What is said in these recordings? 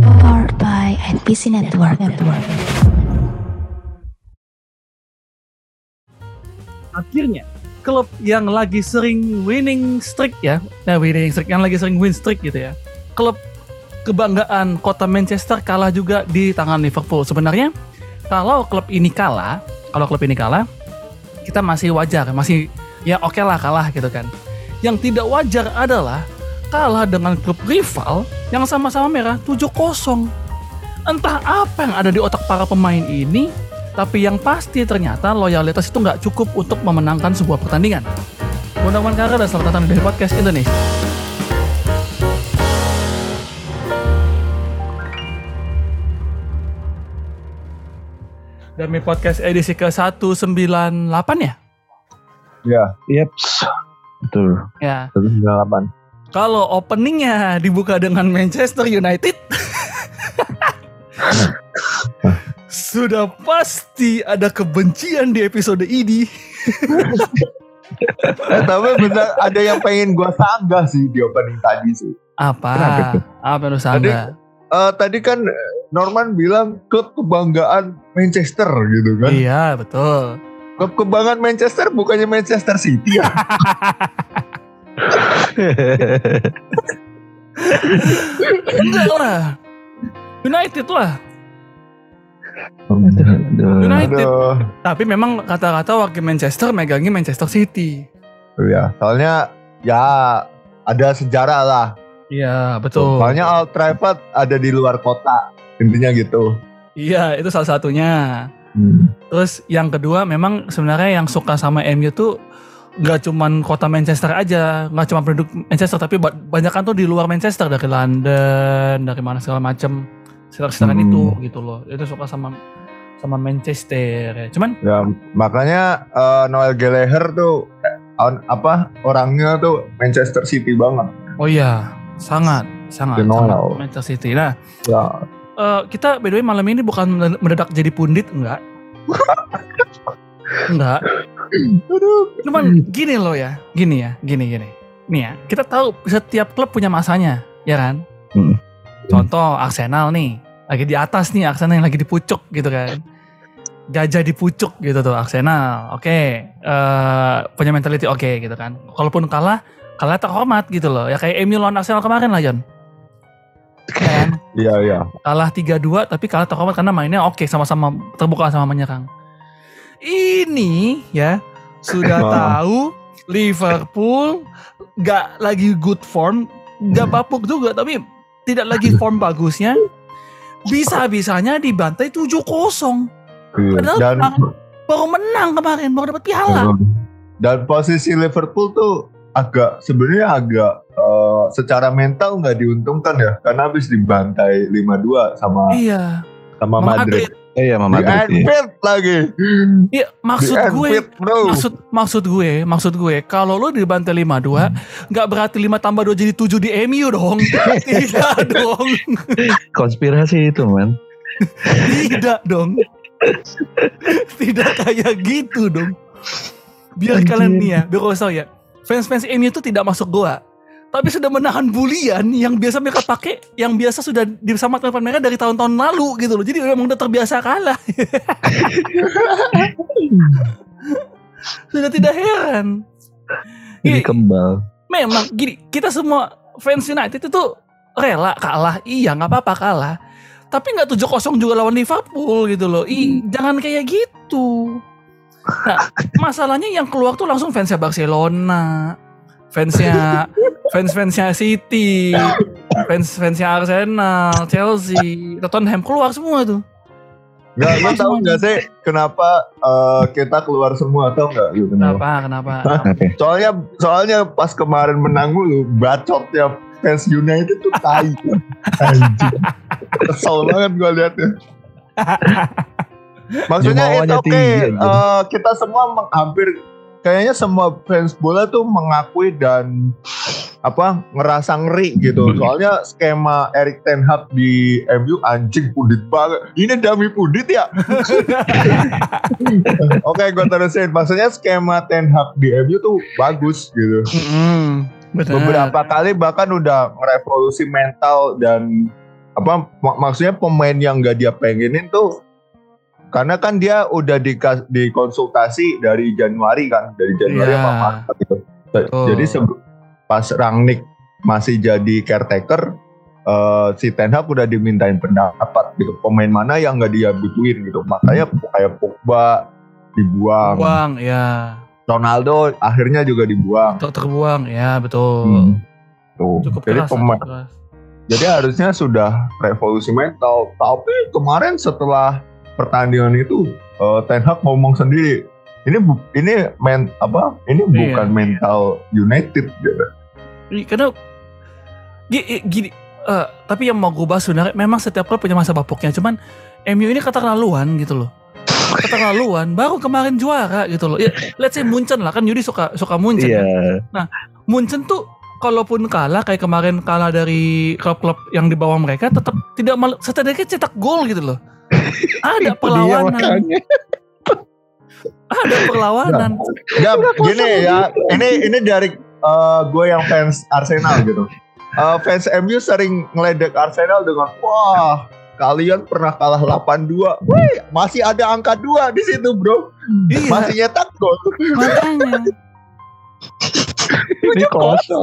Powered by NPC Network. Network. akhirnya klub yang lagi sering winning streak ya, nah winning streak yang lagi sering win streak gitu ya. Klub kebanggaan kota Manchester kalah juga di tangan Liverpool. Sebenarnya kalau klub ini kalah, kalau klub ini kalah, kita masih wajar, masih ya oke lah kalah gitu kan. Yang tidak wajar adalah kalah dengan klub rival yang sama-sama merah 7-0. Entah apa yang ada di otak para pemain ini, tapi yang pasti ternyata loyalitas itu nggak cukup untuk memenangkan sebuah pertandingan. Gunawan Kara dan selamat datang di Podcast Indonesia. Demi Podcast edisi ke-198 ya? Ya, Yeps. Betul. Ya. 198. Kalau openingnya dibuka dengan Manchester United, sudah pasti ada kebencian di episode ini. Eh, tapi bener ada yang pengen gua sanggah sih di opening tadi sih. Apa? Apa lu sangga? Eh, tadi kan Norman bilang klub kebanggaan Manchester gitu kan. Iya betul. Klub kebanggaan Manchester bukannya Manchester City ya. Enggak lah. United lah. Aduh. United. Aduh. Tapi memang kata-kata wakil Manchester megangi Manchester City. Ya, soalnya ya ada sejarah lah. Iya betul. Soalnya Old Trafford ada di luar kota. Intinya gitu. Iya itu salah satunya. Hmm. Terus yang kedua memang sebenarnya yang suka sama MU tuh nggak cuman kota Manchester aja, nggak cuma penduduk Manchester tapi ba- banyak kan tuh di luar Manchester dari London, dari mana segala macam sekitar-sekitaran Hmm. itu gitu loh. Itu suka sama sama Manchester. ya. Cuman Ya, makanya eh, Noel Gallagher tuh on- apa orangnya tuh Manchester City banget. oh iya, sangat sangat, sangat. Manchester City. Nah, Ya, eh, kita by the way malam ini bukan mendadak jadi pundit enggak? enggak. Cuman gini loh ya, gini ya, gini gini. Nih ya, kita tahu setiap klub punya masanya, ya kan? Hmm. Contoh Arsenal nih, lagi di atas nih Arsenal yang lagi di pucuk gitu kan. Gajah di pucuk gitu tuh Arsenal. Oke, eh, punya mentality oke gitu kan. Kalaupun kalah, kalah terhormat gitu loh. Ya kayak MU lawan Arsenal kemarin lah, Jon. Kan? Iya, iya. kalah 3-2 tapi kalah terhormat karena mainnya oke sama-sama terbuka sama menyerang. Ini ya sudah tahu Liverpool gak lagi good form, gak bapuk juga tapi tidak lagi form bagusnya. Bisa-bisanya dibantai 7-0. Iya. Padahal Dan baru menang kemarin, baru dapat piala. dan posisi Liverpool tuh agak sebenarnya agak eh, secara mental nggak diuntungkan ya karena habis dibantai 5-2 sama Iya. Sama Madrid. Eh, Iya, Mama Di Madrid. iya. Anfield lagi. Iya, Di maksud gue Anfield, bro. maksud maksud gue maksud gue kalau lu dibantai 52 nggak berarti 5 tambah 2 jadi 7 di MU dong tidak dong Konspirasi itu, man. tidak dong tidak kayak gitu dong biar Anjir. kalian nih ya biar tahu ya fans-fans MU itu tidak masuk goa tapi sudah menahan bulian yang biasa mereka pakai yang biasa sudah bersama teman mereka dari tahun-tahun lalu gitu loh. Jadi memang udah terbiasa kalah. Sudah tidak heran. Iya. kembal. memang gini kita semua fans United itu rela kalah. Iya nggak apa-apa kalah. Tapi nggak 7-0 juga lawan Liverpool gitu loh. Ih, jangan kayak gitu. Nah masalahnya yang keluar tuh langsung fansnya Barcelona fansnya fans fansnya City fans fansnya Arsenal Chelsea Tottenham keluar semua tuh Nggak, lu tahu nggak sih kenapa eh, kita keluar semua tahu nggak? Lu kenapa? kenapa kenapa? Oke. Soalnya soalnya pas kemarin menang mulu bacot ya fans United tuh tai. Anjing. Kesel banget gue liatnya. Maksudnya it's Jumlahnya okay. Eh, kita semua hampir kayaknya semua fans bola tuh mengakui dan apa ngerasa ngeri gitu. Soalnya skema Erik Ten Hag di MU anjing pundit banget. Ini dami pundit ya? Oke, gue terusin. Maksudnya skema Ten Hag di MU tuh bagus gitu. Benar. Beberapa kali bahkan udah merevolusi mental dan apa mak- maksudnya pemain yang gak dia pengenin tuh karena kan dia udah di dikonsultasi dari Januari kan dari Januari Iya. sama Maret gitu. Betul. Jadi pas Rangnick masih jadi caretaker eh, si Ten Hag udah dimintain pendapat gitu pemain mana yang nggak dia butuhin gitu makanya kayak Pogba dibuang Buang, ya. Ronaldo akhirnya juga dibuang Ter terbuang, ya betul. Hmm. tuh Cukup jadi keras. pemain keras. jadi harusnya sudah revolusi mental tapi kemarin setelah pertandingan itu eh, Ten Hag ngomong sendiri ini bu- ini men apa ini Iya. bukan mental United gitu. Iya, Karena gi- gi- gini, eh, tapi yang mau gue bahas sebenarnya memang setiap klub punya masa bapuknya. Cuman MU ini keterlaluan gitu loh. Keterlaluan. Baru kemarin juara gitu loh. Ya, let's say Munchen lah kan Yudi suka suka Munchen. Iya. kan. Munchen tuh kalaupun kalah kayak kemarin kalah dari klub-klub yang di bawah mereka tetap tidak mal setidaknya cetak gol gitu loh. Ada perlawanan, ada perlawanan. Ya gini ya, ini ini dari eh, gue yang fans Arsenal gitu. Eh, fans MU sering ngeledek Arsenal dengan wah kalian pernah kalah 8-2. Wih, masih ada angka 2 di situ, Bro. Iya, Masih nyetak gol. makanya. Ini kosong.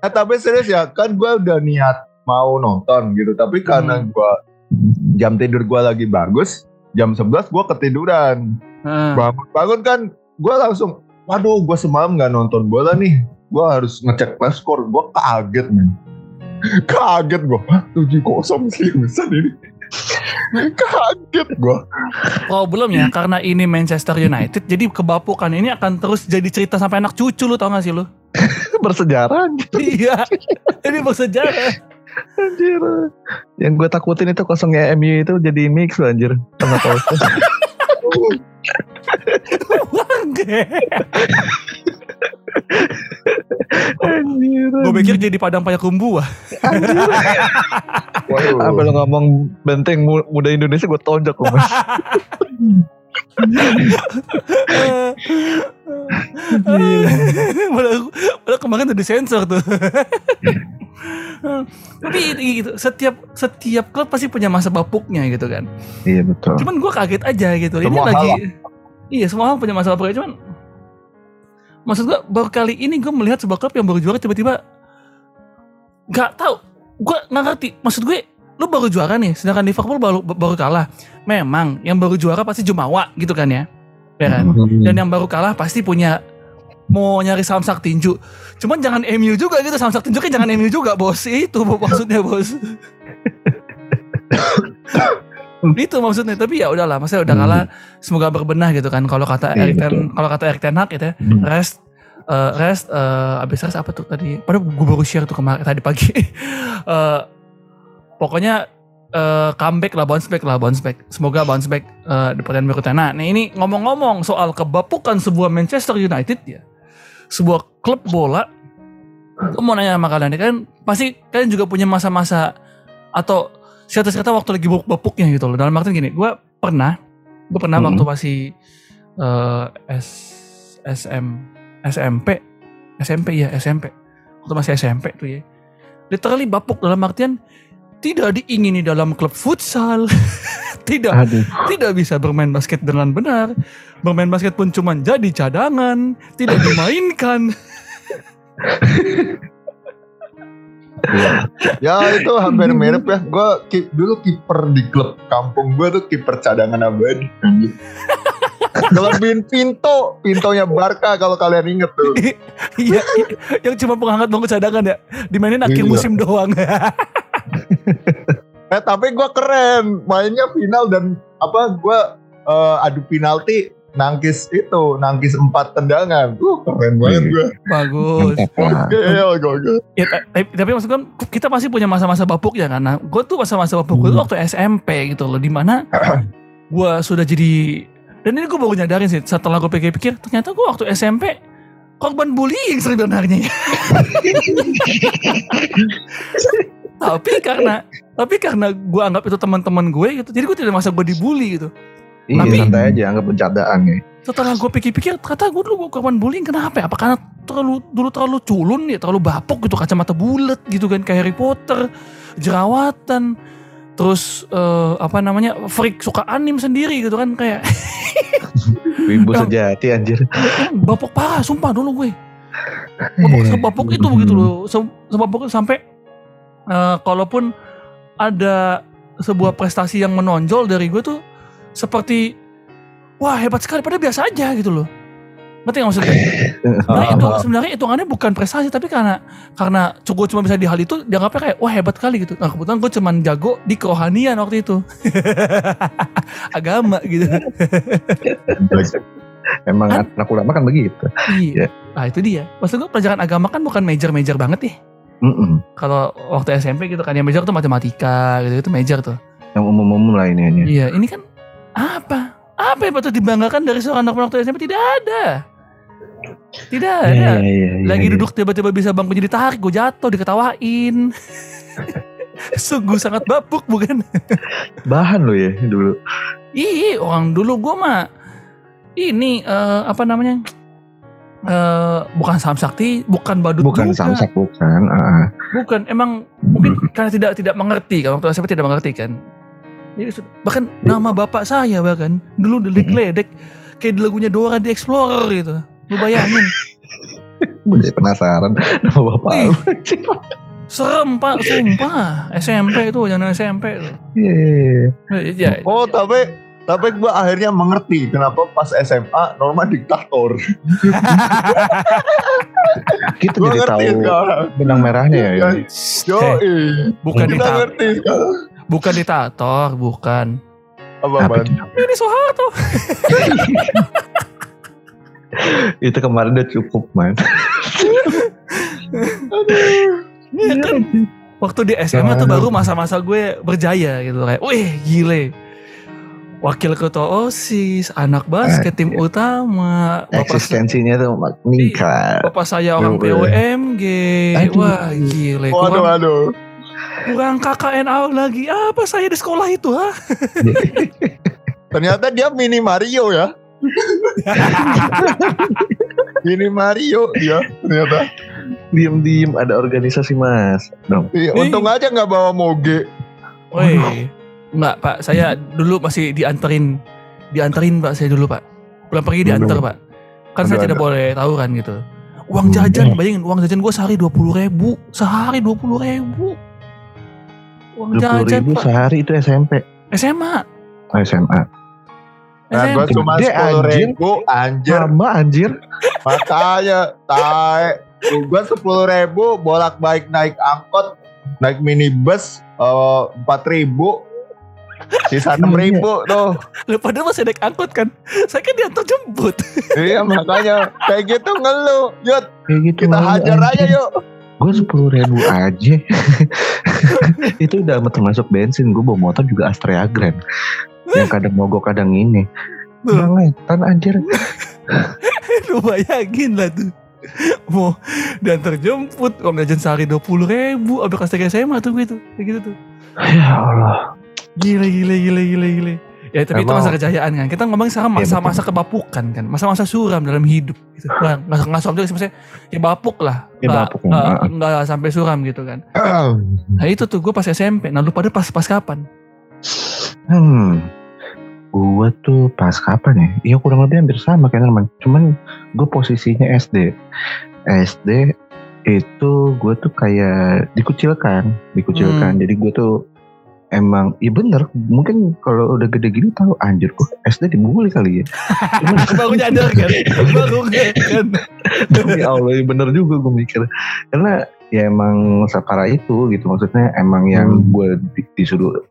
Eh, tapi serius ya, kan gue udah niat mau nonton gitu, tapi karena Hmm. gue jam tidur gue lagi bagus, jam 11 gue ketiduran. Heeh. bangun bangun kan gue langsung waduh gue semalam nggak nonton bola nih gue harus ngecek flash score gue kaget nih kaget gue tujuh kosong seriusan ini kaget gue Problemnya karena ini Manchester United jadi kebapukan ini akan terus jadi cerita sampai anak cucu lu tau gak sih lu? Bersejarah anjir. iya. Ini bersejarah. Anjir. Yang gue takutin itu kosongnya MU itu jadi mix loh, anjir. Tengah kosong. anjir. Gue pikir jadi padang payakumbuh. waduh Apa lo ngomong benteng mu- muda Indonesia gue tonjok loh mas. padahal, padahal kemarin udah disensor tuh. Tapi gitu, setiap setiap klub pasti punya masa bapuknya gitu kan. iya betul. Cuman gue kaget aja gitu. Ini Semua hal lagi Iya, semua orang punya masa bapuknya cuman maksud gue baru kali ini gue melihat sebuah klub yang baru juara tiba-tiba nggak tahu. Gue nggak ngerti. Maksud gue lu baru juara nih, sedangkan Liverpool baru baru kalah. Memang yang baru juara pasti Jumawa gitu kan ya. Ya kan? Dan yang baru kalah pasti punya mau nyari samsak tinju. Cuman jangan MU juga gitu samsak tinju kan jangan MU juga bos. Itu maksudnya bos. itu maksudnya tapi ya udahlah maksudnya udah kalah semoga berbenah gitu kan kalau kata Iya, Erik Ten kalau kata Erik Ten Hag gitu ya Hmm. rest eh, rest eh, abis rest apa tuh tadi padahal gue baru share tuh kemarin tadi pagi Eh, pokoknya eh, comeback lah bounce back lah bounce back. Semoga bounce back eh, di pertandingan berikutnya. Nah nah, ini ngomong-ngomong soal kebapukan sebuah Manchester United ya. Sebuah klub bola. Gue mau nanya sama kalian kan pasti kalian juga punya masa-masa atau cerita-cerita waktu lagi bapuk-bapuknya gitu loh. Dalam artian gini gue pernah gue pernah Hmm. waktu masih eh, S SM SMP SMP ya SMP waktu masih SMP tuh ya. Literally bapuk dalam artian tidak diingini dalam klub futsal tidak Aduh. tidak bisa bermain basket dengan benar bermain basket pun cuma jadi cadangan tidak dimainkan ya itu hampir mirip ya gue keep dulu kiper di klub kampung gue tuh kiper cadangan abadi Kelebihin Pinto, Pintonya Barca kalau kalian inget tuh. Iya, iya. yang cuma penghangat bangku cadangan ya. Dimainin akhir Iya. musim doang. Eh tapi gue keren, mainnya final dan apa gue eh, adu penalti nangkis itu, nangkis empat tendangan. Uh keren banget gue. Bagus. Gokil. Ya, ta- tapi, tapi maksud gue kita masih punya masa-masa bapuk ya karena gue tuh masa-masa bapuk gue tuh waktu SMP gitu loh di mana gue sudah jadi dan ini gue baru nyadarin sih setelah gue pikir-pikir ternyata gue waktu SMP korban bullying sebenarnya tapi karena tapi karena gue anggap itu teman-teman gue gitu jadi gue tidak masa gue dibully gitu Iya Tapi- santai aja anggap bercandaan ya. setelah gue pikir-pikir kata gue dulu gue korban bullying kenapa ya? Apa karena terlalu dulu terlalu culun ya, terlalu bapuk gitu kacamata bulat gitu kan kayak Harry Potter, jerawatan, terus eh, apa namanya freak suka anim sendiri gitu kan kayak Wibu sejati anjir. bapuk parah sumpah dulu gue. Bapuk sebapuk itu begitu loh, Se- sebapuk itu sampai eh, kalaupun ada sebuah prestasi yang menonjol dari gue tuh seperti wah hebat sekali padahal biasa aja gitu loh. Ngerti gak maksudnya? Sebenarnya itu sebenarnya hitungannya bukan prestasi tapi karena karena gue cuma bisa di hal itu dianggapnya kayak wah hebat kali gitu. Nah kebetulan gue cuman jago di kerohanian waktu itu. Agama gitu. Emang Hah? anak ulama kan begitu. Iya. Nah itu dia. Maksud gue pelajaran agama kan bukan major-major banget ya. Mm-mm. Kalau waktu SMP gitu kan yang major tuh matematika gitu itu major tuh. Yang umum-umum lah ini hanya. Iya ini kan apa? Apa yang patut dibanggakan dari seorang anak waktu SMP? Tidak ada. Tidak ada. Iya, iya, iya, Lagi iya. duduk tiba-tiba bisa bangkunya ditarik, gue jatuh, diketawain. Sungguh sangat bapuk bukan? Bahan lo ya dulu. Ih, orang dulu gue mah ini eh, apa namanya? Eh, bukan samsakti, bukan badut Bukan juga. samsak bukan. ah. Bukan, emang mungkin karena tidak tidak mengerti kalau waktu SMP tidak mengerti kan. Jadi bahkan nama bapak saya bahkan dulu delik ledek kayak di lagunya Dora di Explorer gitu. Lu bayangin, Gue jadi penasaran nama bapak Ih. lu. serem pak, sumpah. SMP itu, jangan SMP itu. Iya, iya, iya. Ya, Oh tapi tapi gue akhirnya mengerti kenapa pas SMA Norma diktator. Kita Gue jadi ngerti tahu sekarang. benang merahnya ya. Iya. ini. Yo, bukan kita diktator, ngerti sekarang. bukan diktator, bukan. Apa Apa? Ini Soeharto. Itu kemarin udah cukup man. Iya kan? Waktu di SMA tuh baru masa-masa gue berjaya gitu kayak, wih gile. Wakil ketua OSIS, anak basket tim utama, bapak, Eksistensinya tuh meningkat. bapak saya orang PWMG. Aduh. Wah gile, Waduh, kurang, waduh. kurang KKN out lagi. Apa saya di sekolah itu ha? Ternyata dia mini Mario ya. mini Mario dia ternyata. Diem-diem ada organisasi mas. Dong. Iya, untung aja nggak bawa moge. Woi, enggak pak, saya dulu masih dianterin, dianterin pak saya dulu pak. Pulang pergi diantar pak. Kan saya Aduh, tidak aduh. boleh tahu kan gitu. Uang Hmm. jajan, bayangin uang jajan gue sehari dua puluh ribu, sehari dua puluh ribu. Uang Dua puluh jajan ribu pak. sehari itu SMP. SMA, Oh, SMA. Nah, SMA. gue cuma sepuluh anjir. ribu anjir. Sama anjir. Makanya, tae. Gue sepuluh ribu bolak balik naik angkot, naik minibus empat ribu, sisa enam ribu tuh. Lah, padahal masih naik angkot kan. Saya kan diantar jemput. iya makanya kayak gitu ngeluh. Yuk Kayak gitu. kita hajar aja yuk. Gue sepuluh ribu aja. itu udah termasuk bensin. Gue bawa motor juga Astrea Grand. Yang kadang mogok kadang ini. Bangetan anjir. Lu bayangin lah tuh. Mau diantar jemput, uang jajan sehari dua puluh ribu. Abis tiga SMA tuh gue tuh. Kayak gitu tuh. Ya Allah. Gile, gile, gile, gile, gile. Ya tapi itu Emang- masa kejayaan kan. Kita ngomong sekarang Iya, masa-masa kebapukan kan. Masa-masa suram dalam hidup. Gitu. Nah, nggak nggak suram juga sih. Maksudnya ya bapuk lah. Ya, Nggak- bapuk, nggak- heeh. nggak sampai suram gitu kan. Nah itu tuh gue pas SMP. Nah lu pada pas pas kapan? Hmm. Gue tuh pas kapan ya? Iya kurang lebih hampir sama kayak teman. Cuman gue posisinya SD. SD itu gue tuh kayak dikucilkan, dikucilkan. Jadi gue tuh emang, iya bener. Mungkin kalau udah gede gini tahu anjir kok SD dibully kali ya. Baru nyadar kan? Baru kan? demi Allah ya bener juga gue mikir. Karena ya emang separah itu gitu. Maksudnya emang yang Hmm. gue di- disuruh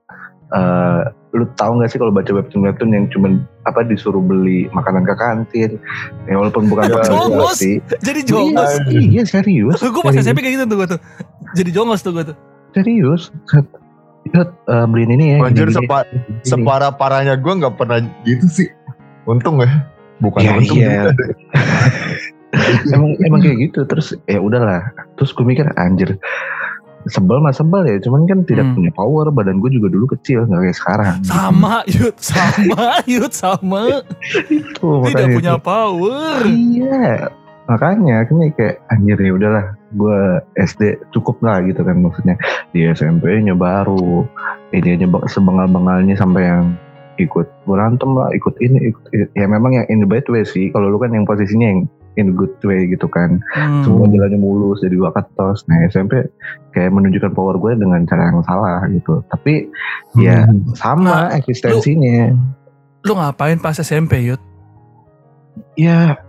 eh lu tahu gak sih kalau baca webtoon webtoon yang cuman apa disuruh beli makanan ke kantin ya walaupun bukan Ya, jongos. sih Jadi iya, jongos. iya serius gue pas SMP kayak gitu tuh gue tuh. Jadi jongos tuh gue tuh. serius Yud, eh, beliin ini ya Anjir sepa- separah parahnya gue nggak pernah gitu sih. Untung ya. Bukan Ya, untung iya. juga deh. emang emang kayak gitu terus ya udahlah terus gue mikir anjir sebel mah sebel ya cuman kan tidak Hmm. punya power badan gue juga dulu kecil nggak kayak sekarang Sama, Yud, sama, Yud, sama. Tuh, Tidak makanya punya itu. power. iya makanya kan kayak anjir ya udahlah gue SD cukup lah gitu kan maksudnya. Di SMP-nya baru ini aja sebengal-bengalnya sampai yang ikut berantem lah ikut ini ikut ya memang yang in the bad way sih. Kalau lu kan yang posisinya yang in the good way gitu kan. Hmm. semua jalannya mulus jadi dua ketos. Nah SMP kayak menunjukkan power gue dengan cara yang salah gitu. Tapi ya sama Nah, eksistensinya. Lu ngapain pas SMP, Yud? ya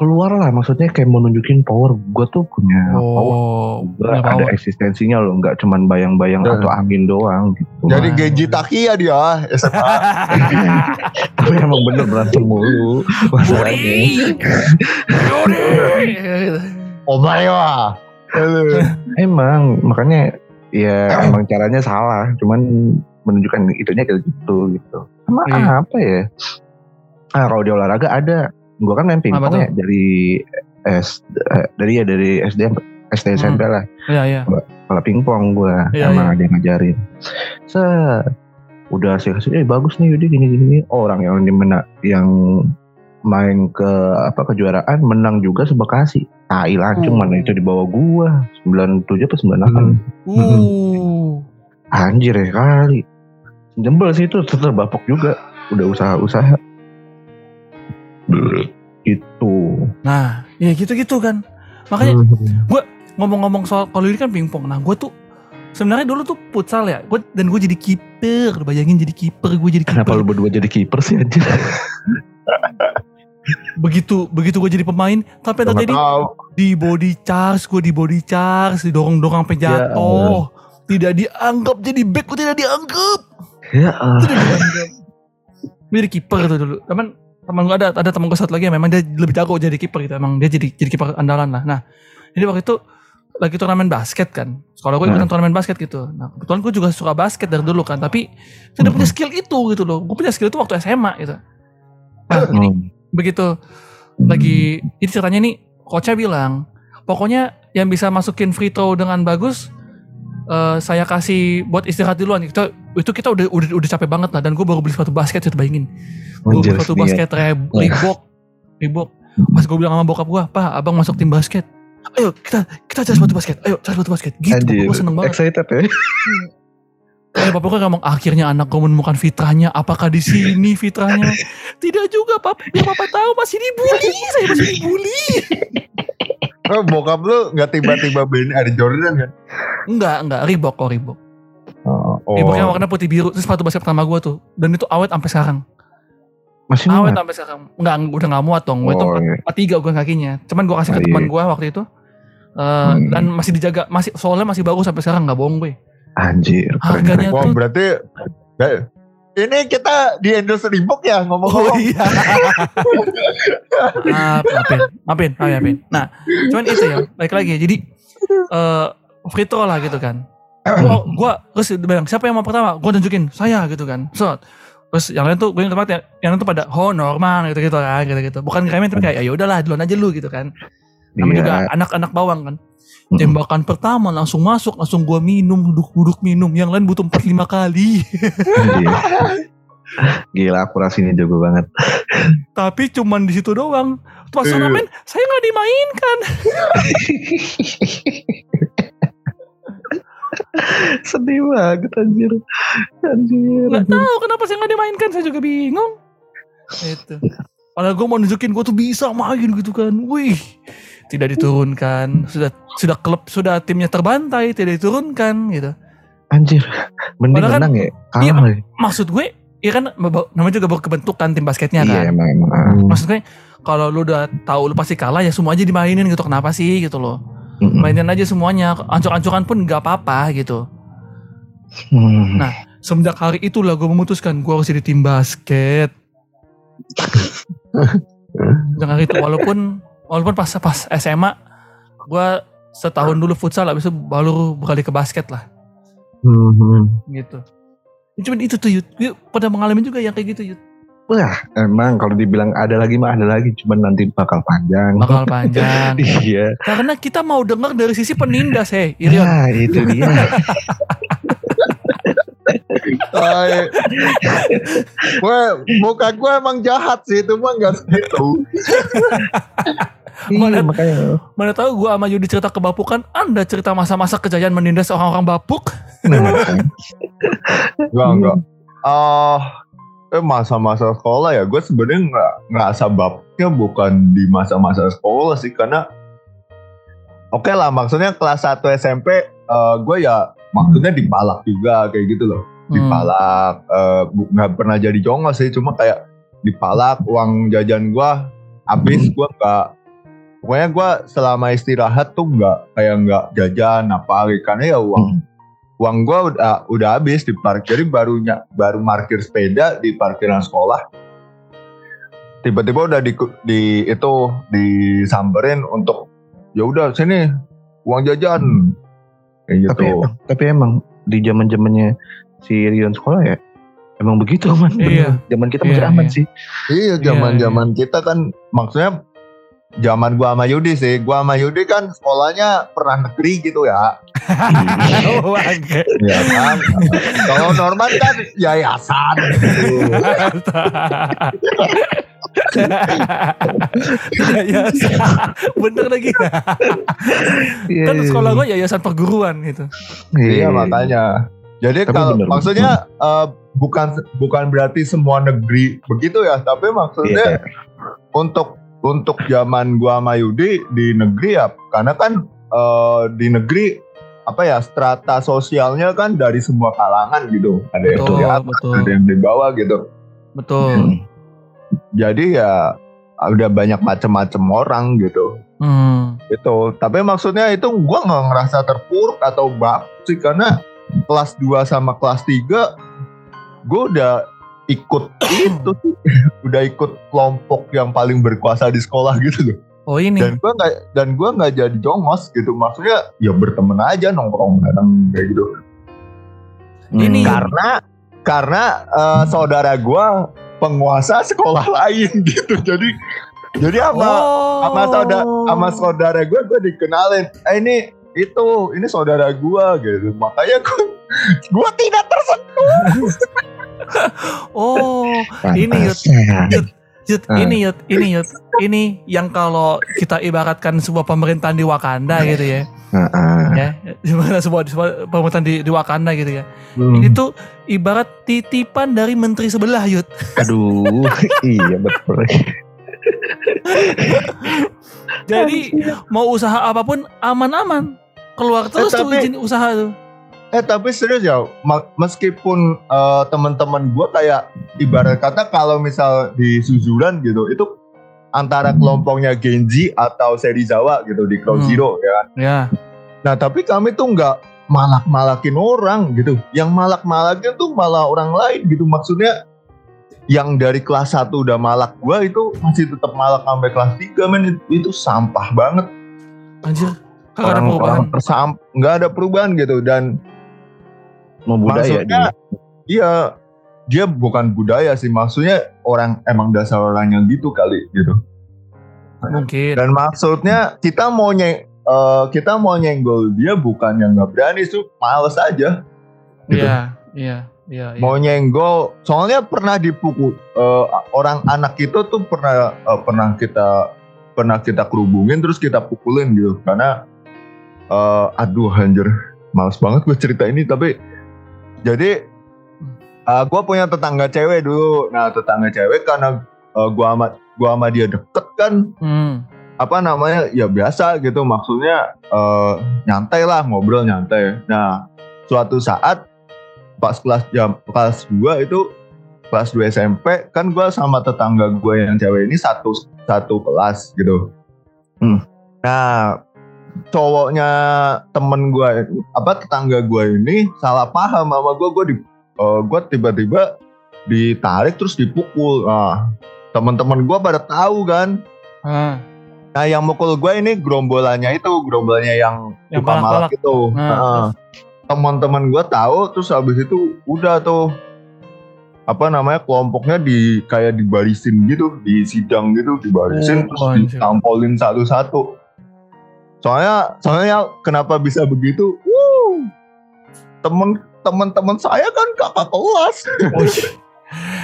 keluar lah maksudnya kayak mau nunjukin power. Gue tuh punya power Oh, gue punya ada power. eksistensinya loh nggak cuman bayang-bayang Ya. atau angin doang gitu. Jadi Wah. Genji Takia dia SMA. tapi emang bener berantem mulu. Masalahnya. Oh emang makanya ya emang caranya salah cuman menunjukkan itunya kayak gitu gitu. Sama Iya. apa ya? Ah kalau di olahraga ada gua kan main pingpong tuh? ya dari S eh, dari ya dari SD SD SMP lah Iya, iya. kalau pingpong gua Iya, emang ada yang ngajarin set udah sih kasih eh bagus nih Yudi gini gini gini." Oh, orang yang dimena yang main ke apa kejuaraan menang juga sebekasi tai lancung Oh. mana itu di bawah gua 97 atau 98 Hmm. Anjir ya kali. Jembel sih itu tetap bapok juga. Udah usaha-usaha. Itu. Nah, ya gitu-gitu kan. Makanya ngomong-ngomong soal kalau ini kan pingpong. Nah, gue tuh sebenarnya dulu tuh futsal ya. Gue dan gue jadi kiper. Bayangin jadi kiper, gue jadi Kenapa lu berdua jadi kiper sih anjir? Begitu begitu gue jadi pemain, tapi terjadi tahu. di body charge, gue di body charge, didorong-dorong sampai Ya jatuh. tidak dianggap jadi back, gue tidak dianggap. ya Allah. Tidak dianggap. Gue jadi kiper tuh dulu. Teman teman gue ada ada teman gue satu lagi yang memang dia lebih jago jadi kiper gitu. Emang dia jadi jadi kiper andalan lah. Nah, jadi waktu itu lagi turnamen basket kan. Sekolah gue ikutan turnamen basket gitu. Nah, kebetulan gue juga suka basket dari dulu kan. Tapi tidak punya skill itu gitu loh. Gue punya skill itu waktu SMA gitu. Nah, Hmm. begitu lagi ini ceritanya nih coachnya bilang pokoknya yang bisa masukin free throw dengan bagus eh, saya kasih buat istirahat duluan. Kita itu kita udah udah udah capek banget lah dan gue baru beli sepatu basket itu bayangin. Gue beli sepatu seniat. basket Re- Reebok. Reebok. Pas gue bilang sama bokap gue pak abang masuk tim basket. Ayo kita kita cari sepatu basket. Ayo cari sepatu basket. Gitu. Anjir. gue seneng banget. Excited ya. Eh, bapak gue ngomong akhirnya anak gue menemukan fitrahnya. Apakah di sini fitrahnya? Tidak juga, papa. Ya papa tahu masih dibully. Saya masih dibully. Oh, bokap lu nggak tiba-tiba beliin Air Jordan kan? Enggak, enggak. Reebok kok Reebok. Oh. Reeboknya warna putih biru. Terus sepatu basket pertama gue tuh. Dan itu awet sampai sekarang. Masih Awet sampai sekarang. Enggak, udah gak muat dong. Gue itu Oh, iya. 43 gue kakinya. Cuman gue kasih ke Oh, teman iya. gue waktu itu. Eh, Hmm. Dan masih dijaga. masih Soalnya masih bagus sampai sekarang. Gak bohong gue. Anjir. keren, Harganya keren. Wah tuh. berarti ini kita di endorse Reebok ya Oh ngomong-ngomong. iya. Maaf, maafin, maafin, ah, maafin. Nah, cuman itu ya, baik lagi ya. Jadi eh free throw lah gitu kan. Gua, gua terus bilang siapa yang mau pertama? Gua tunjukin saya gitu kan. So, terus yang lain tuh gue ingat banget ya, yang lain tuh pada oh normal gitu gitu kan gitu gitu. Bukan ngeremehin tapi kayak ya udahlah duluan aja lu gitu kan. Namanya Iya. juga anak-anak bawang kan. Tembakan pertama langsung masuk, langsung gua minum, duduk-duduk minum. Yang lain butuh 4 5 kali. Anjir. Gila akurasinya jago banget. tapi cuman di situ doang. Pas Iya. turnamen saya nggak dimainkan. Sedih banget anjir. Anjir. nggak tahu kenapa saya nggak dimainkan saya juga bingung itu padahal gue mau nunjukin gue tuh bisa main gitu kan wih tidak diturunkan sudah sudah klub sudah timnya terbantai tidak diturunkan gitu Anjir. Mending Padahal kan- menang ya. Iya, Kalah ya. maksud gue ya kan namanya juga baru kebentukan tim basketnya Iya kan emang emang. ah. maksud gue kalau lu udah tahu lu pasti kalah ya semua aja dimainin gitu kenapa sih gitu loh Mm-mm. mainin aja semuanya ancur-ancuran pun nggak apa-apa gitu Hmm. Nah, semenjak hari itulah gue memutuskan gue harus jadi tim basket. Dengan hari itu walaupun walaupun pas pas SMA gue setahun dulu futsal habis itu baru beralih ke basket lah Hmm. gitu. Ya, Cuman itu tuh Yud, Yud pada mengalami juga yang kayak gitu Yud. wah emang kalau dibilang ada lagi mah ada lagi cuman nanti bakal panjang Bakal panjang. iya Karena kita mau dengar dari sisi penindas, Irion. nah itu dia. Gue muka gue emang jahat sih itu mah nggak iya Mana- makanya Mana tahu gua sama Yudi cerita kebapukan, Anda cerita masa-masa kejayaan menindas orang-orang bapuk. nah. Enggak enggak. Ah, eh masa-masa sekolah ya gue sebenarnya nggak ngerasa babnya bukan di masa-masa sekolah sih karena oke lah maksudnya kelas 1 SMP eh, gue ya maksudnya dipalak juga kayak gitu loh. Hmm. dipalak eh, nggak pernah jadi jongos sih cuma kayak dipalak uang jajan gue habis gue nggak pokoknya gue selama istirahat tuh nggak kayak nggak jajan apa karena ya uang uang gue udah udah habis di parkir barunya baru parkir sepeda di parkiran sekolah tiba-tiba udah di, di itu disamperin untuk ya udah sini uang jajan kayak tapi gitu emang, tapi emang di zaman zamannya si Rion sekolah ya emang begitu aman Iya. zaman kita masih Iya, aman iya. sih Iya, zaman zaman kita kan maksudnya zaman gua sama Yudi sih. Gua sama Yudi kan sekolahnya pernah negeri gitu ya. Oh. Iya kan. Kalau Norman kan yayasan gitu. yayasan. Bener lagi. kan sekolah gue yayasan perguruan gitu. Iya makanya. Jadi Tapi kalau bener. maksudnya eh, bukan bukan berarti semua negeri begitu ya, tapi maksudnya Iya. untuk untuk zaman gua sama Yudi di negeri ya karena kan eh, di negeri apa ya strata sosialnya kan dari semua kalangan gitu ada yang Betul, di atas betul. ada yang di bawah gitu Betul. Jadi ya udah banyak macam-macam orang gitu Hmm. itu tapi maksudnya itu gua nggak ngerasa terpuruk atau bak sih karena kelas 2 sama kelas 3 gue udah ikut itu sih. udah ikut kelompok yang paling berkuasa di sekolah gitu loh Oh ini. dan gua nggak dan gua nggak jadi jongos gitu maksudnya ya berteman aja nongkrong bareng kayak gitu Ini- karena karena eh, saudara gua penguasa sekolah lain gitu jadi jadi sama oh. sama saudara sama saudara gue gue dikenalin eh ini itu ini saudara gue gitu makanya gue gue tidak tersentuh Oh, ini Yud. Yud, Ah. ini Yud, ini Yud, ini yang kalau kita ibaratkan sebuah pemerintahan di Wakanda gitu ya, Heeh. ya, di mana sebuah, sebuah pemerintahan di, di Wakanda gitu ya. Hmm. Ini tuh ibarat titipan dari menteri sebelah Yud. aduh iya betul Jadi mau usaha apa pun aman-aman, keluar terus tuh tapi- izin usaha tuh. Eh tapi serius ya meskipun eh, teman-teman gue kayak ibarat kata kalau misal di Suzuran gitu itu antara kelompoknya Genji atau Serizawa gitu di Crow Hmm. Zero ya kan. Ya, Nah tapi kami tuh nggak malak-malakin orang gitu. Yang malak-malakin tuh malah orang lain gitu. Maksudnya yang dari kelas 1 udah malak gua itu masih tetap malak sampai kelas 3 men itu, itu sampah banget. anjir, kagak ada perubahan. Orang-orang tersam nggak ada perubahan gitu dan mau budaya maksudnya dia iya dia bukan budaya sih maksudnya orang emang dasar orangnya gitu kali gitu. Mungkin. Dan maksudnya kita mau nyeng eh, kita mau nyenggol dia bukan yang nggak berani tuh males aja. gitu. Iya, iya, iya. iya. mau nyenggol soalnya pernah dipukul eh, orang anak itu tuh pernah eh, pernah kita pernah kita kerubungin terus kita pukulin gitu karena eh, aduh anjir males banget gue cerita ini tapi jadi eh, gue punya tetangga cewek dulu. Nah tetangga cewek karena eh, gue sama gua sama dia deket kan Hmm. apa namanya ya biasa gitu. Maksudnya eh, nyantai lah ngobrol nyantai. Nah suatu saat pas kelas jam kelas 2 itu kelas 2 SMP kan gua sama tetangga gue yang cewek ini satu satu kelas gitu. Hmm. nah cowoknya temen gue apa tetangga gue ini salah paham sama gue gue di eh, gua tiba-tiba ditarik terus dipukul. Nah teman-teman gue pada tahu kan? Ah, Nah yang mukul gue ini gerombolannya itu gerombolannya yang, Yang malak itu. Nah, Heeh. Teman-teman gue tahu terus habis itu udah tuh apa namanya kelompoknya di kayak dibarisin gitu di sidang gitu dibarisin Oh, terus ditampolin satu-satu soalnya soalnya kenapa bisa begitu Wuh, temen teman-teman saya kan kakak kelas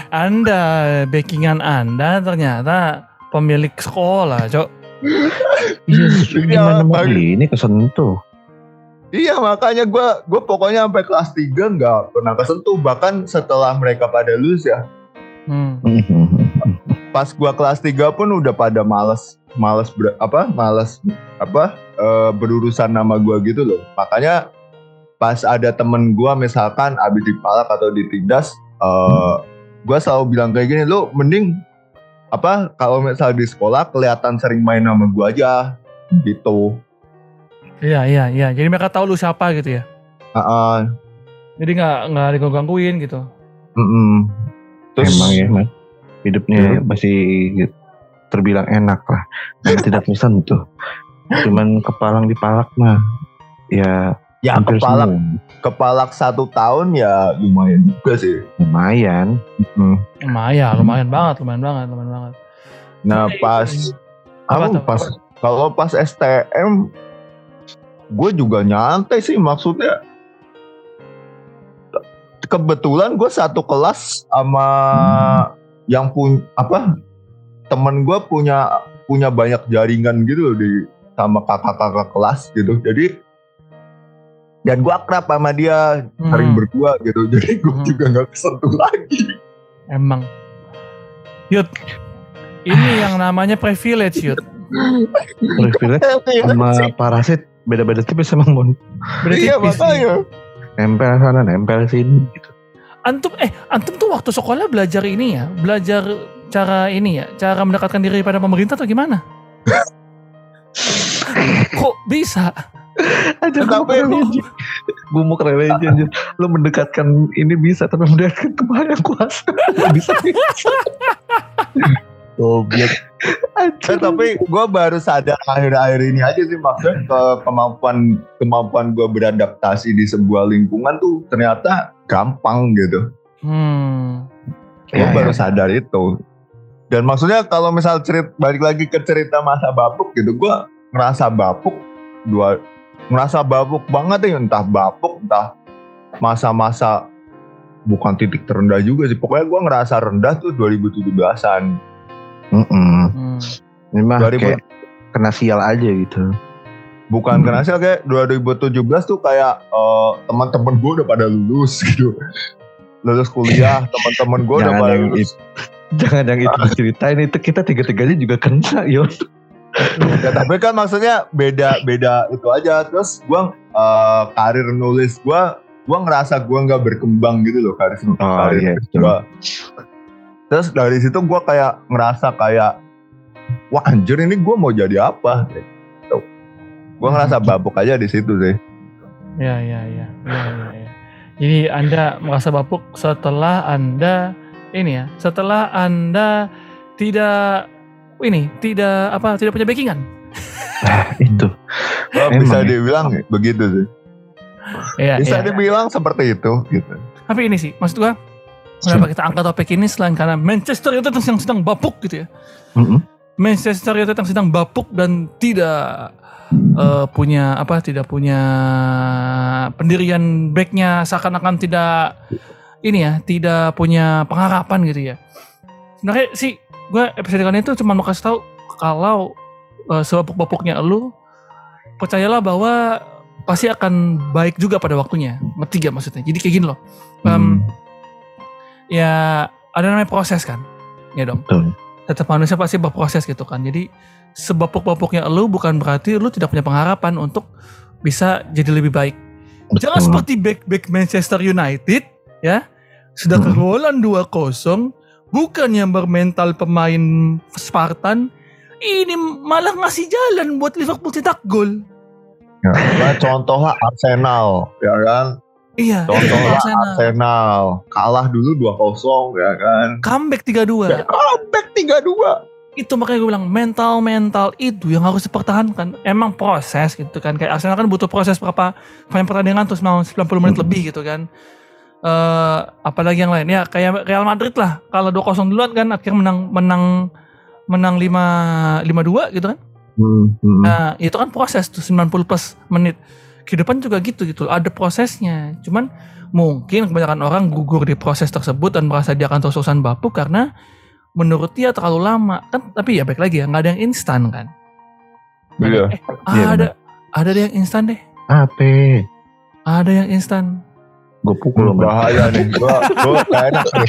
Anda, backingan Anda ternyata pemilik sekolah, Cok. Iya, Iya, mau bagi- ini kesentuh. iya makanya gue gue pokoknya sampai kelas 3 nggak pernah kesentuh bahkan setelah mereka pada lulus ya Hmm. pas gua kelas 3 pun udah pada males males ber- apa males apa eh, berurusan nama gua gitu loh makanya pas ada temen gua misalkan abis dipalak atau ditindas eh gua selalu bilang kayak gini lu mending apa kalau misal di sekolah kelihatan sering main sama gua aja gitu Iya, iya, iya. Jadi mereka tahu lu siapa gitu ya. Heeh. Jadi nggak nggak digangguin gitu. Mm-mm. terus Emang ya, man. Hidupnya Iya. masih terbilang enak lah. Dan tidak tersentuh. Cuman kepalang dipalak mah. Ya, ya hampir kepala semua. kepalak satu tahun ya lumayan juga sih Lumayan. Mm. Lumayan, lumayan banget, lumayan banget, lumayan banget. Nah Tapi- pas Apa tuh? pas kalau pas STM gue juga nyantai sih maksudnya kebetulan gue satu kelas sama yang pun apa temen gue punya punya banyak jaringan gitu loh di sama kakak-kakak kelas gitu jadi dan gue akrab sama dia sering Hmm. berdua gitu jadi gue Hmm. juga nggak kesentuh lagi Emang. Yud, ini yang namanya privilege, Yud. Privilege sama parasit beda-beda tipis emang Mon. Beda iya tipis makanya Nempel sana, nempel sini gitu. Antum eh antum tuh waktu sekolah belajar ini ya, belajar cara ini ya, cara mendekatkan diri pada pemerintah atau gimana? Kok bisa? Aja Tapi- gue mau keren aja. Lu mendekatkan ini bisa tapi mendekatkan ke mana yang kuasa. Gak bisa. Goblok. Eh, tapi gue baru sadar akhir-akhir ini aja sih maksudnya ke kemampuan kemampuan gue beradaptasi di sebuah lingkungan tuh ternyata gampang gitu. Hmm. Gue Ya, baru ya. sadar itu. Dan maksudnya kalau misal cerit balik lagi ke cerita masa bapuk gitu, gue ngerasa bapuk dua ngerasa bapuk banget ya entah bapuk entah masa-masa bukan titik terendah juga sih. Pokoknya gue ngerasa rendah tuh 2017-an. Mm-mm. Hmm. Ini mah 2000 kayak kena sial aja gitu. bukan Hmm. kena hasil kayak 2017 tuh kayak eh, teman-teman gue udah pada lulus gitu lulus kuliah teman-teman gue udah pada lulus Jangan yang itu diceritain itu kita tiga-tiganya juga kena yo. Ya, tapi kan maksudnya beda beda itu aja terus gue eh, karir nulis gue gue ngerasa gue nggak berkembang gitu loh karir Oh, karir iya, nulis gua. terus dari situ gue kayak ngerasa kayak wah anjir ini gue mau jadi apa gitu. gue ngerasa babuk aja di situ sih Ya, ya, ya, ya, ya, ya. Jadi Anda merasa bapuk setelah Anda ini ya, setelah Anda tidak ini, tidak apa, tidak punya backingan. Nah, itu. Oh, bisa ya. dibilang begitu sih Ya, bisa ya. dibilang seperti itu gitu Tapi ini sih, maksud gua kenapa kita angkat topik ini selain karena Manchester United yang sedang bapuk gitu ya. Mm-mm. Manchester United yang sedang bapuk dan tidak eh, punya apa tidak punya pendirian backnya seakan-akan tidak ini ya tidak punya pengharapan gitu ya sebenarnya sih gue episode kali ini tuh cuma mau kasih tahu kalau eh, sebapuk-bapuknya lu percayalah bahwa pasti akan baik juga pada waktunya ngerti gak maksudnya jadi kayak gini loh Em, Hmm, ya ada namanya proses kan ya dong betul. tetap manusia pasti berproses gitu kan. Jadi sebapuk-bapuknya lu bukan berarti lu tidak punya pengharapan untuk bisa jadi lebih baik. Jangan Betul. seperti back-back Manchester United ya. Sudah Hmm. kegolan 2-0 bukan yang bermental pemain Spartan ini malah ngasih jalan buat Liverpool cetak gol. Nah, contohnya Arsenal, ya kan? Iya, Contohnya Arsenal. Arsenal. Kalah dulu 2-0, ya kan? Comeback 3-2. Ya, comeback 3-2. itu makanya gue bilang mental mental itu yang harus dipertahankan emang proses gitu kan kayak Arsenal kan butuh proses berapa banyak pertandingan terus mau 90 menit lebih gitu kan eh apalagi yang lain ya kayak Real Madrid lah kalau 2-0 duluan kan akhirnya menang menang menang 5 5-2 gitu kan Hmm, hmm. Nah, itu kan proses tuh 90 plus menit. Kehidupan juga gitu gitu, ada prosesnya. Cuman mungkin kebanyakan orang gugur di proses tersebut dan merasa dia akan terus-terusan bapuk karena menurut dia terlalu lama. Kan tapi ya baik lagi ya, nggak ada yang instan kan. Iya. Eh, Iya, ada ada yang instan deh. Apa? Ada yang instan. Gue pukul sama Bahaya nih, gua gua gak enak nih.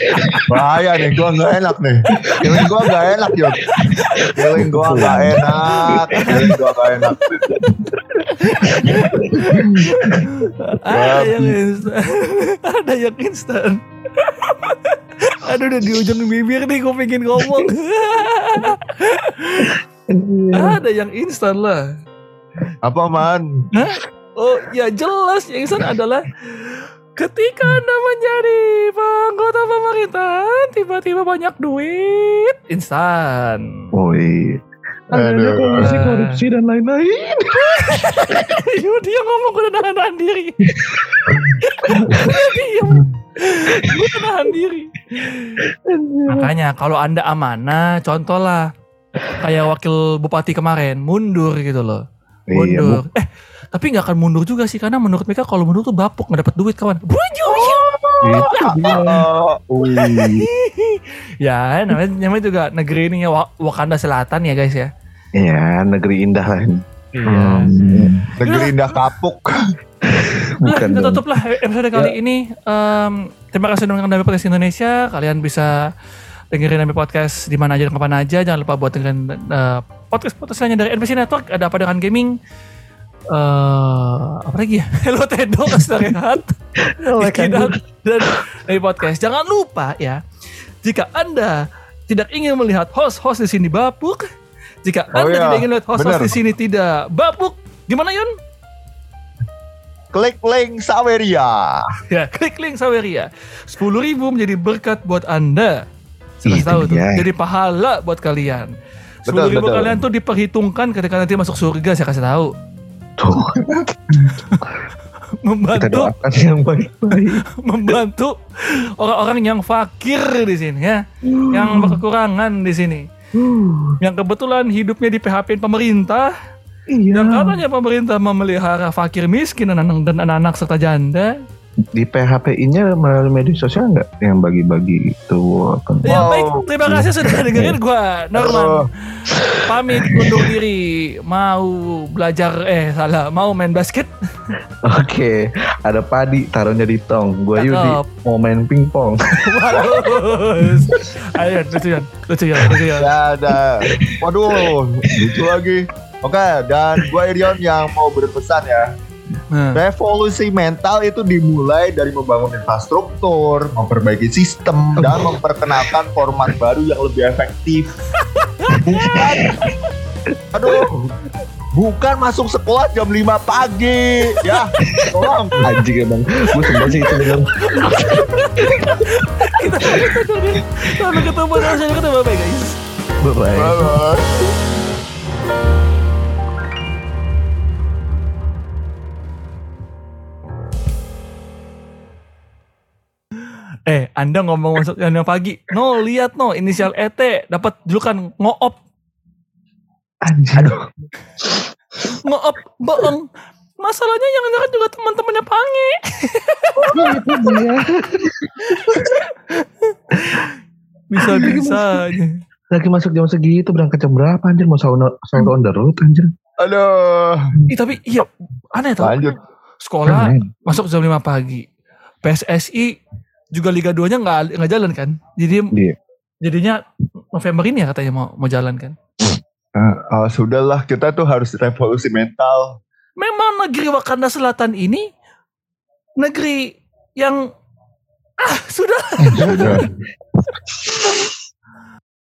Bahaya nih, gua gak enak nih. Feeling gua gak enak, Yud. Feeling gua gak enak. Feeling gua gak enak. Ada yang instan. ada yang instan. Aduh udah di ujung bibir nih gue pengen ngomong. ada yang instan lah. Apa man? Oh ya jelas yang instan adalah ketika anda menjadi anggota pemerintahan tiba-tiba banyak duit instan. Woi. Aduh. korupsi, korupsi dan lain-lain. Yuk dia ngomong gue udah nahan diri. Diam. Gue udah nahan diri. Makanya kalau anda amanah, contoh lah kayak wakil bupati kemarin mundur gitu loh. Iya, Mundur. eh tapi nggak akan mundur juga sih karena menurut mereka kalau mundur tuh bapuk nggak dapat duit kawan. Bujuk. itu dia. Oh, ya namanya, namanya juga negeri ini ya Wa- Wakanda Selatan ya guys ya. Iya, negeri indah lah. Iya. Hmm, Negeri indah kapuk. Bukan kita dong. tutup lah episode kali ini. Em, terima kasih sudah mendengarkan Dami Podcast Indonesia. Kalian bisa dengerin Podcast di mana aja dan kapan aja. Jangan lupa buat dengerin eh, podcast-podcast lainnya dari NBC Network. Ada apa dengan gaming? eh apa lagi ya? Hello Tedo, Iki dan, dan Dami Podcast. Jangan lupa ya, jika Anda tidak ingin melihat host-host di sini bapuk, jika Oh Anda iya, tidak ingin melihat host-host di sini tidak bapuk, gimana Yun? Klik link Saweria. Ya, klik link Saweria. 10 ribu menjadi berkat buat Anda. Sudah Itu tahu tuh. dia. Jadi pahala buat kalian. 10 Betul, ribu betul. kalian tuh diperhitungkan ketika nanti masuk surga saya kasih tahu. Tuh, kita Membantu doakan yang baik-baik. membantu orang-orang yang fakir di sini ya. Yang berkekurangan di sini. Yang kebetulan hidupnya di PHP pemerintah. Iya. Yang katanya pemerintah memelihara fakir miskin dan dan anak-anak serta janda. Di PHP-nya melalui media sosial nggak yang bagi-bagi itu apa? Ya Wow. baik, terima kasih sudah dengerin gua Norman. Oh. Pamit undur diri mau belajar eh salah mau main basket. Oke, ada padi taruhnya di tong. Gua Cakep. Yudi mau main pingpong. Bagus. Ayo lucu ya, lucu ya, lucu ya. Ya, ada. Waduh, lucu lagi. Oke, dan gue Irion yang mau berpesan ya. Nah, Revolusi mental itu dimulai dari membangun infrastruktur, memperbaiki sistem, dan memperkenalkan format baru yang lebih efektif. Bukan, aduh, bukan masuk sekolah jam 5 pagi, ya. Tolong. Anjing emang. Gue sebel sih itu bener. kita. Sampai ketemu sampai ketemu bye guys. Bye-bye. Bye-bye. Eh, Anda ngomong masuk jam 5 pagi. No, lihat no, inisial ET dapat julukan ngoop. Anjing. Ngoop, bohong. Masalahnya yang dengerin juga teman-temannya Pange. Bisa-bisanya. Lagi masuk jam segitu berangkat jam berapa anjir mau sahur sahur on the road anjir. Aduh, Ih, tapi iya aneh tau. lanjut. Sekolah Keren. masuk jam 5 pagi. PSSI juga Liga 2-nya nggak nggak jalan kan. Jadi Iya. jadinya November ini ya katanya mau mau jalan kan. Ah, ah, sudahlah, kita tuh harus revolusi mental. Memang negeri Wakanda Selatan ini negeri yang ah sudah Sudah.